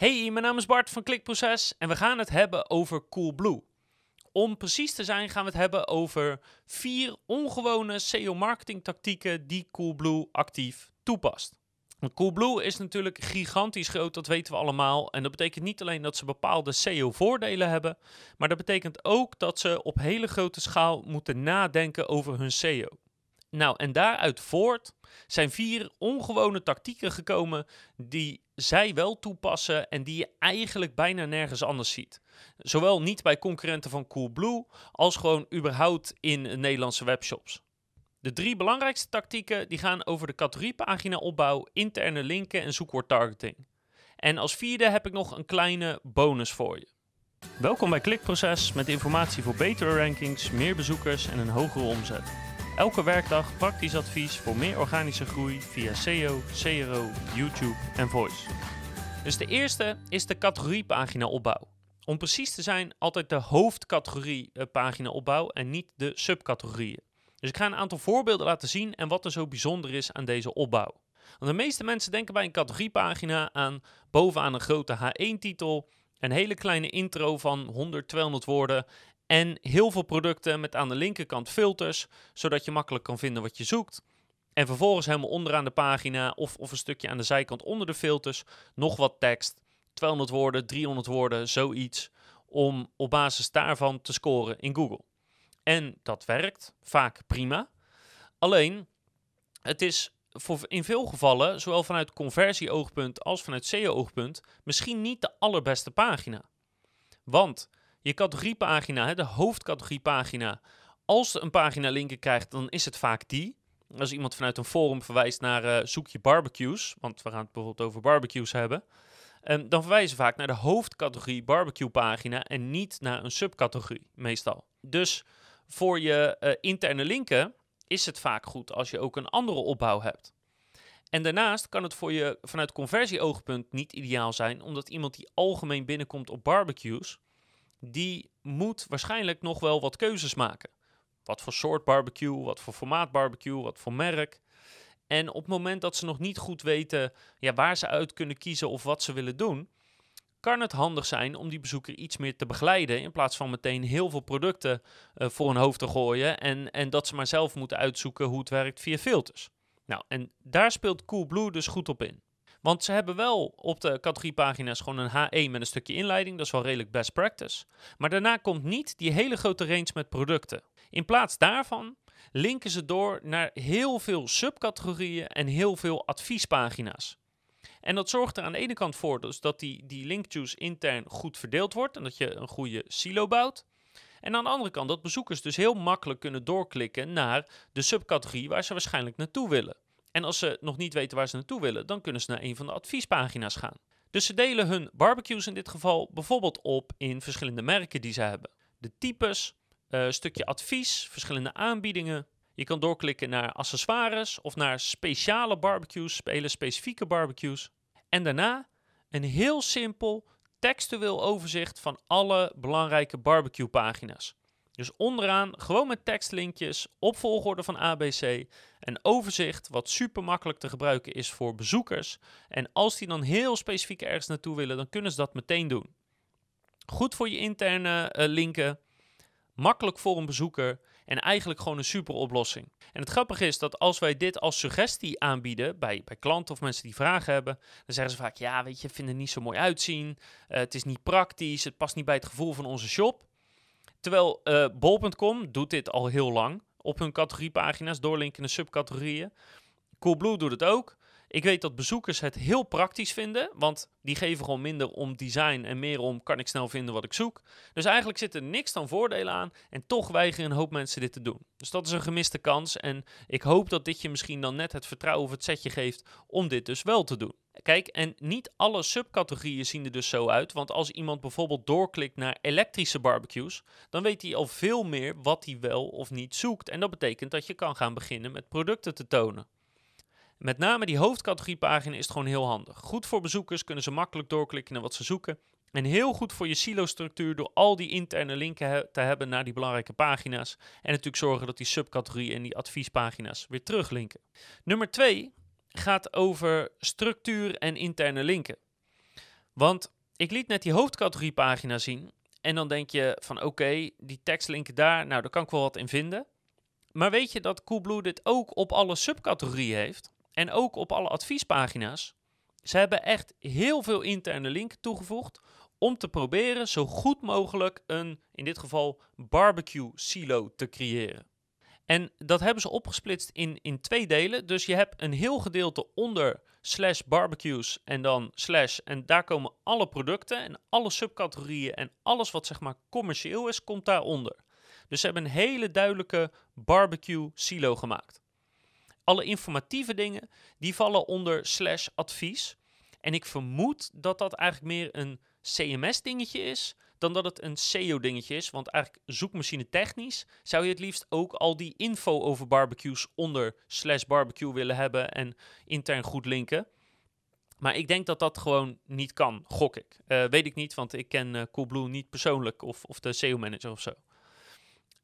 Hey, mijn naam is Bart van Klikproces en we gaan het hebben over Coolblue. Om precies te zijn gaan we het hebben over vier ongewone SEO-marketing tactieken die Coolblue actief toepast. Coolblue is natuurlijk gigantisch groot, dat weten we allemaal. En dat betekent niet alleen dat ze bepaalde SEO-voordelen hebben, maar dat betekent ook dat ze op hele grote schaal moeten nadenken over hun SEO. Nou, en daaruit voort zijn vier ongewone tactieken gekomen die zij wel toepassen en die je eigenlijk bijna nergens anders ziet. Zowel niet bij concurrenten van Coolblue als gewoon überhaupt in Nederlandse webshops. De drie belangrijkste tactieken die gaan over de categoriepagina opbouw, interne linken en zoekwoordtargeting. En als vierde heb ik nog een kleine bonus voor je. Welkom bij Klikproces met informatie voor betere rankings, meer bezoekers en een hogere omzet. Elke werkdag praktisch advies voor meer organische groei via SEO, CRO, YouTube en Voice. Dus de eerste is de categoriepagina opbouw. Om precies te zijn, altijd de hoofdcategorie eh, pagina opbouw en niet de subcategorieën. Dus ik ga een aantal voorbeelden laten zien en wat er zo bijzonder is aan deze opbouw. Want de meeste mensen denken bij een categoriepagina aan bovenaan een grote H1-titel, een hele kleine intro van 100, 200 woorden en heel veel producten met aan de linkerkant filters, zodat je makkelijk kan vinden wat je zoekt. En vervolgens helemaal onderaan de pagina of, of een stukje aan de zijkant onder de filters nog wat tekst. 200 woorden, 300 woorden, zoiets. Om op basis daarvan te scoren in Google. En dat werkt vaak prima. Alleen, het is voor in veel gevallen, zowel vanuit conversie-oogpunt als vanuit SEO-oogpunt, misschien niet de allerbeste pagina. Want je categoriepagina, de hoofdcategoriepagina, als een pagina linken krijgt, dan is het vaak die. Als iemand vanuit een forum verwijst naar uh, zoek je barbecues, want we gaan het bijvoorbeeld over barbecues hebben, um, dan verwijzen ze vaak naar de hoofdcategorie barbecue pagina en niet naar een subcategorie, meestal. Dus voor je uh, interne linken is het vaak goed als je ook een andere opbouw hebt. En daarnaast kan het voor je vanuit conversieoogpunt niet ideaal zijn, omdat iemand die algemeen binnenkomt op barbecues, die moet waarschijnlijk nog wel wat keuzes maken. Wat voor soort barbecue, wat voor formaat barbecue, wat voor merk. En op het moment dat ze nog niet goed weten ja, waar ze uit kunnen kiezen of wat ze willen doen, kan het handig zijn om die bezoeker iets meer te begeleiden. In plaats van meteen heel veel producten uh, voor hun hoofd te gooien. En, en dat ze maar zelf moeten uitzoeken hoe het werkt via filters. Nou, en daar speelt Coolblue dus goed op in. Want ze hebben wel op de categoriepagina's gewoon een H1 met een stukje inleiding. Dat is wel redelijk best practice. Maar daarna komt niet die hele grote range met producten. In plaats daarvan linken ze door naar heel veel subcategorieën en heel veel adviespagina's. En dat zorgt er aan de ene kant voor dus dat die, die linkjuice intern goed verdeeld wordt en dat je een goede silo bouwt. En aan de andere kant dat bezoekers dus heel makkelijk kunnen doorklikken naar de subcategorie waar ze waarschijnlijk naartoe willen. En als ze nog niet weten waar ze naartoe willen, dan kunnen ze naar een van de adviespagina's gaan. Dus ze delen hun barbecues in dit geval bijvoorbeeld op in verschillende merken die ze hebben. De types, uh, stukje advies, verschillende aanbiedingen. Je kan doorklikken naar accessoires of naar speciale barbecues, hele specifieke barbecues. En daarna een heel simpel textueel overzicht van alle belangrijke barbecue pagina's. Dus onderaan gewoon met tekstlinkjes op volgorde van ABC. Een overzicht wat super makkelijk te gebruiken is voor bezoekers. En als die dan heel specifiek ergens naartoe willen, dan kunnen ze dat meteen doen. Goed voor je interne uh, linken. Makkelijk voor een bezoeker. En eigenlijk gewoon een super oplossing. En het grappige is dat als wij dit als suggestie aanbieden bij, bij klanten of mensen die vragen hebben, dan zeggen ze vaak: Ja, weet je, vinden het niet zo mooi uitzien. Uh, het is niet praktisch. Het past niet bij het gevoel van onze shop. Terwijl uh, bol.com doet dit al heel lang op hun categoriepagina's, doorlinken naar subcategorieën. Coolblue doet het ook. Ik weet dat bezoekers het heel praktisch vinden, want die geven gewoon minder om design en meer om kan ik snel vinden wat ik zoek. Dus eigenlijk zit er niks dan voordelen aan en toch weigeren een hoop mensen dit te doen. Dus dat is een gemiste kans en ik hoop dat dit je misschien dan net het vertrouwen of het setje geeft om dit dus wel te doen. Kijk, en niet alle subcategorieën zien er dus zo uit, want als iemand bijvoorbeeld doorklikt naar elektrische barbecues, dan weet hij al veel meer wat hij wel of niet zoekt. En dat betekent dat je kan gaan beginnen met producten te tonen. Met name die hoofdcategoriepagina is het gewoon heel handig. Goed voor bezoekers kunnen ze makkelijk doorklikken naar wat ze zoeken. En heel goed voor je silo-structuur door al die interne linken te hebben naar die belangrijke pagina's. En natuurlijk zorgen dat die subcategorieën en die adviespagina's weer teruglinken. Nummer 2 gaat over structuur en interne linken. Want ik liet net die hoofdcategoriepagina zien. En dan denk je van oké, die tekstlinken daar, nou daar kan ik wel wat in vinden. Maar weet je dat Coolblue dit ook op alle subcategorieën heeft? En ook op alle adviespagina's? Ze hebben echt heel veel interne linken toegevoegd om te proberen zo goed mogelijk een, in dit geval, barbecue silo te creëren. En dat hebben ze opgesplitst in, in twee delen. Dus je hebt een heel gedeelte onder slash barbecues en dan slash. En daar komen alle producten en alle subcategorieën en alles wat zeg maar commercieel is, komt daaronder. Dus ze hebben een hele duidelijke barbecue silo gemaakt. Alle informatieve dingen, die vallen onder slash advies. En ik vermoed dat dat eigenlijk meer een CMS-dingetje is dan dat het een SEO-dingetje is. Want eigenlijk zoekmachine technisch zou je het liefst ook al die info over barbecues onder slash barbecue willen hebben en intern goed linken. Maar ik denk dat dat gewoon niet kan, gok ik. Uh, weet ik niet, want ik ken uh, Coolblue niet persoonlijk of, of de SEO-manager of zo.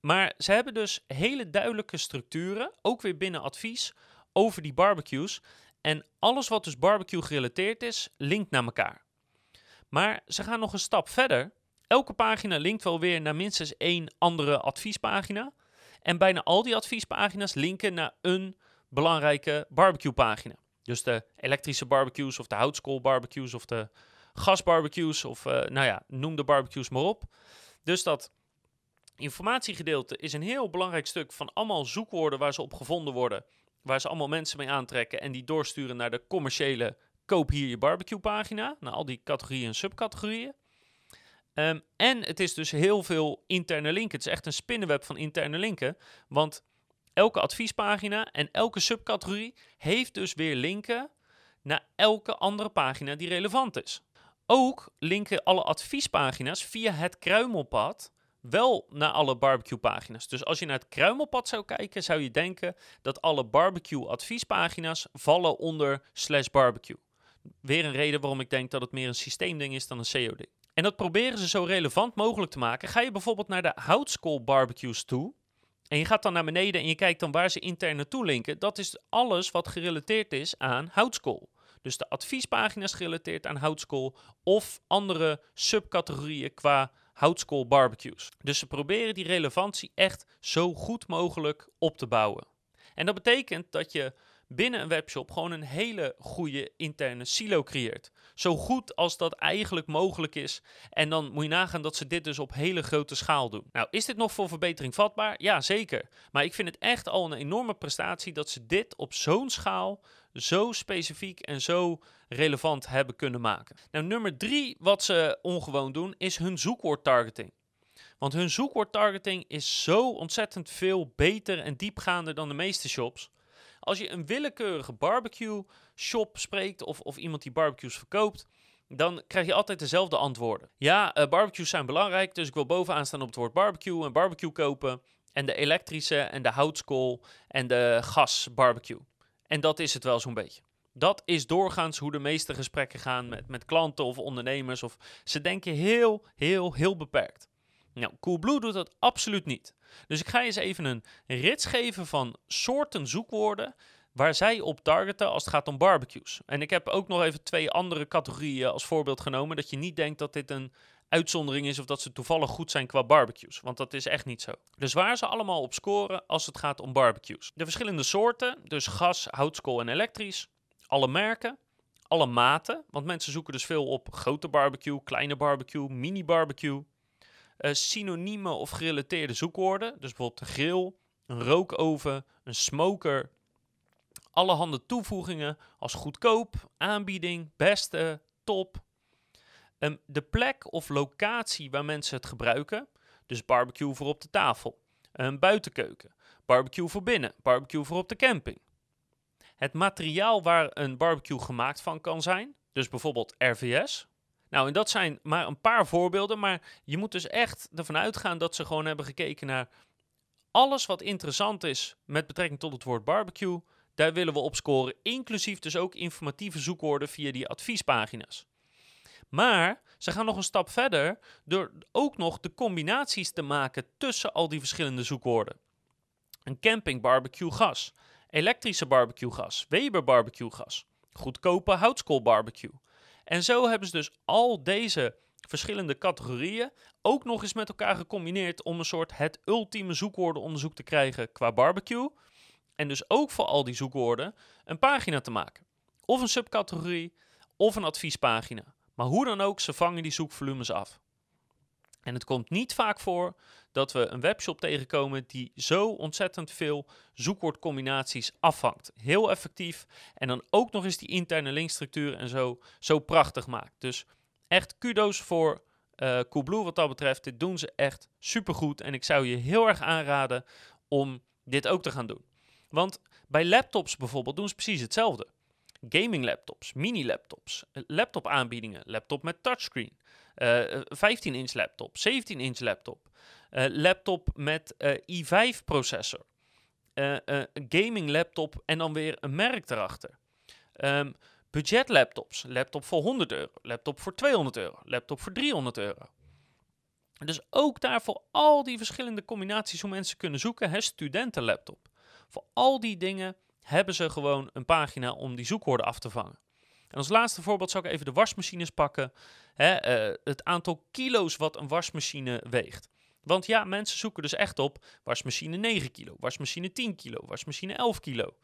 Maar ze hebben dus hele duidelijke structuren, ook weer binnen advies, over die barbecues. En alles wat dus barbecue gerelateerd is, linkt naar elkaar. Maar ze gaan nog een stap verder. Elke pagina linkt wel weer naar minstens één andere adviespagina. En bijna al die adviespagina's linken naar een belangrijke barbecue pagina. Dus de elektrische barbecues of de houtskool barbecues of de gasbarbecues of uh, nou ja, noem de barbecues maar op. Dus dat informatiegedeelte is een heel belangrijk stuk van allemaal zoekwoorden waar ze op gevonden worden. Waar ze allemaal mensen mee aantrekken en die doorsturen naar de commerciële koop hier je barbecue pagina. Naar al die categorieën en subcategorieën. Um, en het is dus heel veel interne linken. Het is echt een spinnenweb van interne linken. Want elke adviespagina en elke subcategorie heeft dus weer linken naar elke andere pagina die relevant is. Ook linken alle adviespagina's via het kruimelpad wel naar alle barbecue pagina's. Dus als je naar het kruimelpad zou kijken, zou je denken dat alle barbecue adviespagina's vallen onder slash barbecue. Weer een reden waarom ik denk dat het meer een systeemding is dan een SEO-ding. En dat proberen ze zo relevant mogelijk te maken. Ga je bijvoorbeeld naar de houtskool barbecues toe. En je gaat dan naar beneden en je kijkt dan waar ze intern naartoe linken. Dat is alles wat gerelateerd is aan houtskool. Dus de adviespagina's gerelateerd aan houtskool of andere subcategorieën qua houtskool barbecues. Dus ze proberen die relevantie echt zo goed mogelijk op te bouwen. En dat betekent dat je binnen een webshop gewoon een hele goede interne silo creëert. Zo goed als dat eigenlijk mogelijk is. En dan moet je nagaan dat ze dit dus op hele grote schaal doen. Nou, is dit nog voor verbetering vatbaar? Ja, zeker. Maar ik vind het echt al een enorme prestatie dat ze dit op zo'n schaal zo specifiek en zo relevant hebben kunnen maken. Nou, nummer drie wat ze ongewoon doen is hun zoekwoordtargeting. Want hun zoekwoordtargeting is zo ontzettend veel beter en diepgaander dan de meeste shops. Als je een willekeurige barbecue shop spreekt of, of iemand die barbecues verkoopt, dan krijg je altijd dezelfde antwoorden. Ja, uh, barbecues zijn belangrijk, dus ik wil bovenaan staan op het woord barbecue en barbecue kopen. En de elektrische en de houtskool en de gas barbecue. En dat is het wel zo'n beetje. Dat is doorgaans hoe de meeste gesprekken gaan met, met klanten of ondernemers. Of ze denken heel, heel, heel beperkt. Nou, Coolblue doet dat absoluut niet. Dus ik ga je eens even een rits geven van soorten zoekwoorden waar zij op targeten als het gaat om barbecues. En ik heb ook nog even twee andere categorieën als voorbeeld genomen, dat je niet denkt dat dit een uitzondering is of dat ze toevallig goed zijn qua barbecues. Want dat is echt niet zo. Dus waar ze allemaal op scoren als het gaat om barbecues. De verschillende soorten, dus gas, houtskool en elektrisch. Alle merken, alle maten. Want mensen zoeken dus veel op grote barbecue, kleine barbecue, mini barbecue. Uh, synoniemen of gerelateerde zoekwoorden. Dus bijvoorbeeld een grill, een rookoven, een smoker. Allerhande toevoegingen als goedkoop, aanbieding, beste, top. Um, de plek of locatie waar mensen het gebruiken. Dus barbecue voor op de tafel. Een buitenkeuken. Barbecue voor binnen. Barbecue voor op de camping. Het materiaal waar een barbecue gemaakt van kan zijn. Dus bijvoorbeeld RVS, nou, en dat zijn maar een paar voorbeelden, maar je moet dus echt ervan uitgaan dat ze gewoon hebben gekeken naar alles wat interessant is met betrekking tot het woord barbecue. Daar willen we op scoren, inclusief dus ook informatieve zoekwoorden via die adviespagina's. Maar ze gaan nog een stap verder door ook nog de combinaties te maken tussen al die verschillende zoekwoorden. Een camping barbecue gas, elektrische barbecue gas, Weber barbecue gas, goedkope houtskool barbecue, En zo hebben ze dus al deze verschillende categorieën ook nog eens met elkaar gecombineerd om een soort het ultieme zoekwoordenonderzoek te krijgen qua barbecue. En dus ook voor al die zoekwoorden een pagina te maken. Of een subcategorie of een adviespagina. Maar hoe dan ook, ze vangen die zoekvolumes af. En het komt niet vaak voor dat we een webshop tegenkomen die zo ontzettend veel zoekwoordcombinaties afvangt. Heel effectief en dan ook nog eens die interne linkstructuur en zo, zo prachtig maakt. Dus echt kudo's voor uh, Coolblue wat dat betreft. Dit doen ze echt supergoed en ik zou je heel erg aanraden om dit ook te gaan doen. Want bij laptops bijvoorbeeld doen ze precies hetzelfde. Gaming laptops, mini laptops, laptop aanbiedingen, laptop met touchscreen, uh, eh, 15 inch laptop, 17 inch laptop, laptop met i5 processor, gaming laptop en dan weer een merk erachter. Um, budget laptops, laptop voor 100 euro, laptop voor 200 euro, laptop voor 300 euro. Dus ook daar voor al die verschillende combinaties hoe mensen kunnen zoeken, hè, studentenlaptop. Voor al die dingen hebben ze gewoon een pagina om die zoekwoorden af te vangen. En als laatste voorbeeld zou ik even de wasmachines pakken. Hè, het aantal kilo's wat een wasmachine weegt. Want ja, mensen zoeken dus echt op wasmachine 9 kilo, wasmachine 10 kilo, wasmachine 11 kilo.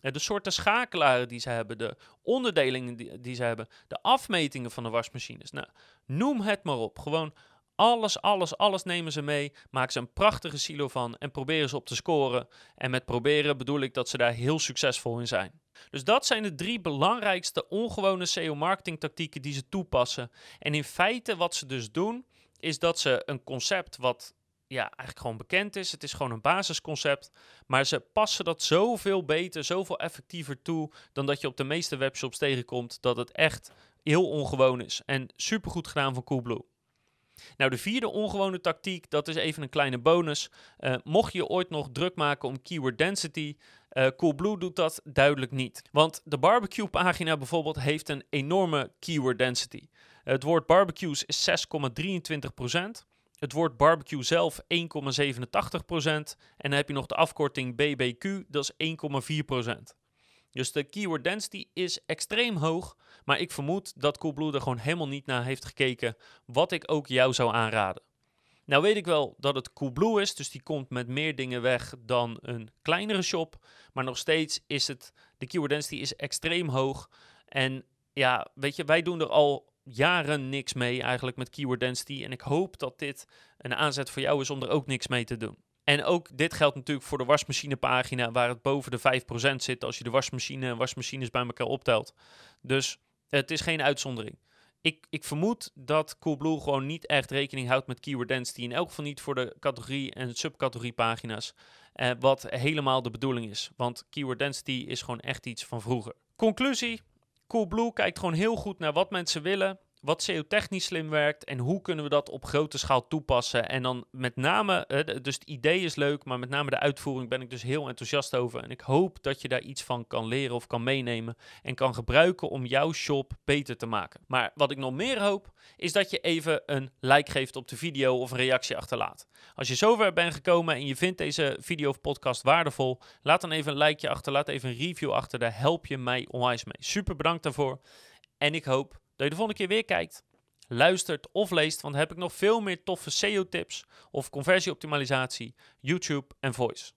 Uh, de soorten schakelaren die ze hebben, de onderdelingen die, die ze hebben, de afmetingen van de wasmachines. Nou, noem het maar op. Gewoon alles, alles, alles nemen ze mee. Maken ze een prachtige silo van en proberen ze op te scoren. En met proberen bedoel ik dat ze daar heel succesvol in zijn. Dus dat zijn de drie belangrijkste ongewone SEO-marketing tactieken die ze toepassen. En in feite wat ze dus doen, is dat ze een concept wat ja, eigenlijk gewoon bekend is. Het is gewoon een basisconcept. Maar ze passen dat zoveel beter, zoveel effectiever toe dan dat je op de meeste webshops tegenkomt. Dat het echt heel ongewoon is. En supergoed gedaan van Coolblue. Nou, de vierde ongewone tactiek, dat is even een kleine bonus. Uh, mocht je ooit nog druk maken om keyword density, uh, Coolblue doet dat duidelijk niet. Want de barbecue pagina bijvoorbeeld heeft een enorme keyword density. Het woord barbecues is 6,23%. Het woord barbecue zelf 1,87%. En dan heb je nog de afkorting BBQ, dat is 1,4%. Dus de keyword density is extreem hoog. Maar ik vermoed dat Coolblue er gewoon helemaal niet naar heeft gekeken. Wat ik ook jou zou aanraden. Nou weet ik wel dat het Coolblue is, dus die komt met meer dingen weg dan een kleinere shop. Maar nog steeds is het, de keyword density is extreem hoog. En ja, weet je, wij doen er al jaren niks mee eigenlijk met keyword density. En ik hoop dat dit een aanzet voor jou is om er ook niks mee te doen. En ook dit geldt natuurlijk voor de wasmachinepagina, waar het boven de 5% zit als je de wasmachine en wasmachines bij elkaar optelt. Dus het is geen uitzondering. Ik, ik vermoed dat Coolblue gewoon niet echt rekening houdt met keyword density. In elk geval niet voor de categorie en subcategorie pagina's. Eh, wat helemaal de bedoeling is. Want keyword density is gewoon echt iets van vroeger. Conclusie. Coolblue kijkt gewoon heel goed naar wat mensen willen wat SEO-technisch slim werkt en hoe kunnen we dat op grote schaal toepassen. En dan met name, dus het idee is leuk, maar met name de uitvoering ben ik dus heel enthousiast over. En ik hoop dat je daar iets van kan leren of kan meenemen en kan gebruiken om jouw shop beter te maken. Maar wat ik nog meer hoop, is dat je even een like geeft op de video of een reactie achterlaat. Als je zover bent gekomen en je vindt deze video of podcast waardevol, laat dan even een likeje achter, laat even een review achter, daar help je mij onwijs mee. Super bedankt daarvoor. En ik hoop dat je de volgende keer weer kijkt, luistert of leest, want heb ik nog veel meer toffe SEO-tips of conversieoptimalisatie, YouTube en voice.